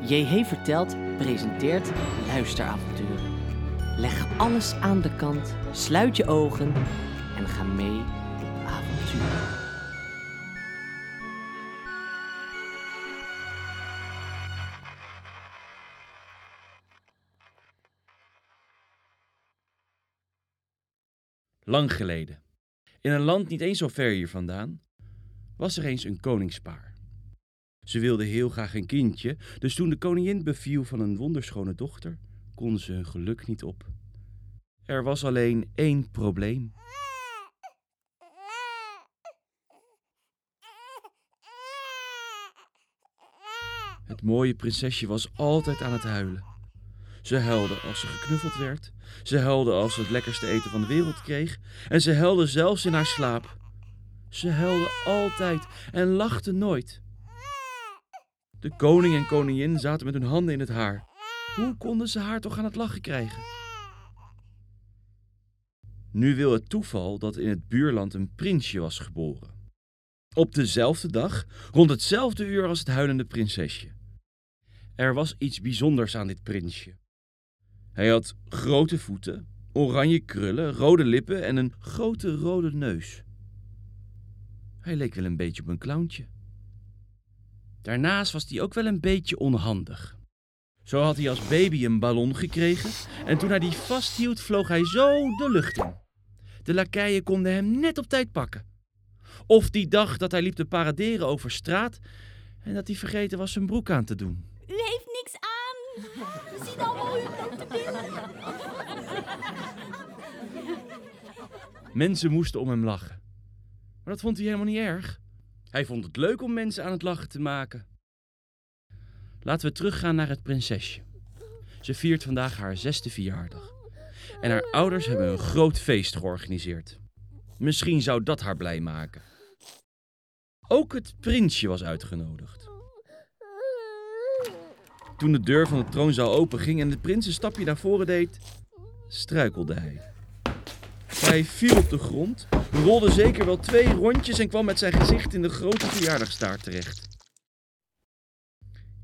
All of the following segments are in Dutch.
JH Vertelt presenteert luisteravonturen. Leg alles aan de kant, sluit je ogen en ga mee op avontuur. Lang geleden, in een land niet eens zo ver hier vandaan, was er eens een koningspaar. Ze wilden heel graag een kindje, dus toen de koningin beviel van een wonderschone dochter, konden ze hun geluk niet op. Er was alleen één probleem. Het mooie prinsesje was altijd aan het huilen. Ze huilde als ze geknuffeld werd. Ze huilde als ze het lekkerste eten van de wereld kreeg. En ze huilde zelfs in haar slaap. Ze huilde altijd en lachte nooit. De koning en koningin zaten met hun handen in het haar. Hoe konden ze haar toch aan het lachen krijgen? Nu wil het toeval dat in het buurland een prinsje was geboren. Op dezelfde dag, rond hetzelfde uur als het huilende prinsesje. Er was iets bijzonders aan dit prinsje. Hij had grote voeten, oranje krullen, rode lippen en een grote rode neus. Hij leek wel een beetje op een clowntje. Daarnaast was hij ook wel een beetje onhandig. Zo had hij als baby een ballon gekregen en toen hij die vasthield vloog hij zo de lucht in. De lakeien konden hem net op tijd pakken. Of die dag dat hij liep te paraderen over straat en dat hij vergeten was zijn broek aan te doen. U heeft niks aan. We zien allemaal uw grote Mensen moesten om hem lachen. Maar dat vond hij helemaal niet erg. Hij vond het leuk om mensen aan het lachen te maken. Laten we teruggaan naar het prinsesje. Ze viert vandaag haar zesde verjaardag. En haar ouders hebben een groot feest georganiseerd. Misschien zou dat haar blij maken. Ook het prinsje was uitgenodigd. Toen de deur van de troonzaal openging en de prins een stapje naar voren deed, struikelde hij. Hij viel op de grond, rolde zeker wel twee rondjes en kwam met zijn gezicht in de grote verjaardagstaart terecht.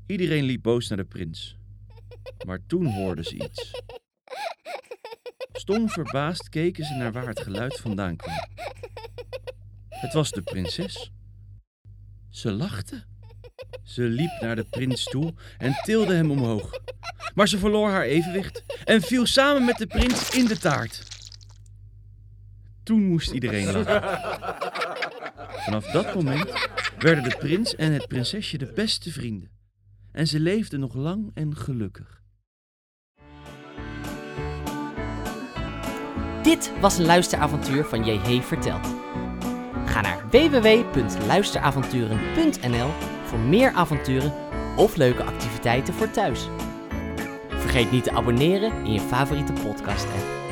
Iedereen liep boos naar de prins. Maar toen hoorden ze iets. Stom verbaasd keken ze naar waar het geluid vandaan kwam. Het was de prinses. Ze lachte. Ze liep naar de prins toe en tilde hem omhoog. Maar ze verloor haar evenwicht en viel samen met de prins in de taart. Toen moest iedereen lachen. Vanaf dat moment werden de prins en het prinsesje de beste vrienden. En ze leefden nog lang en gelukkig. Dit was een luisteravontuur van JH Vertelt. Ga naar www.luisteravonturen.nl voor meer avonturen of leuke activiteiten voor thuis. Vergeet niet te abonneren in je favoriete podcast app.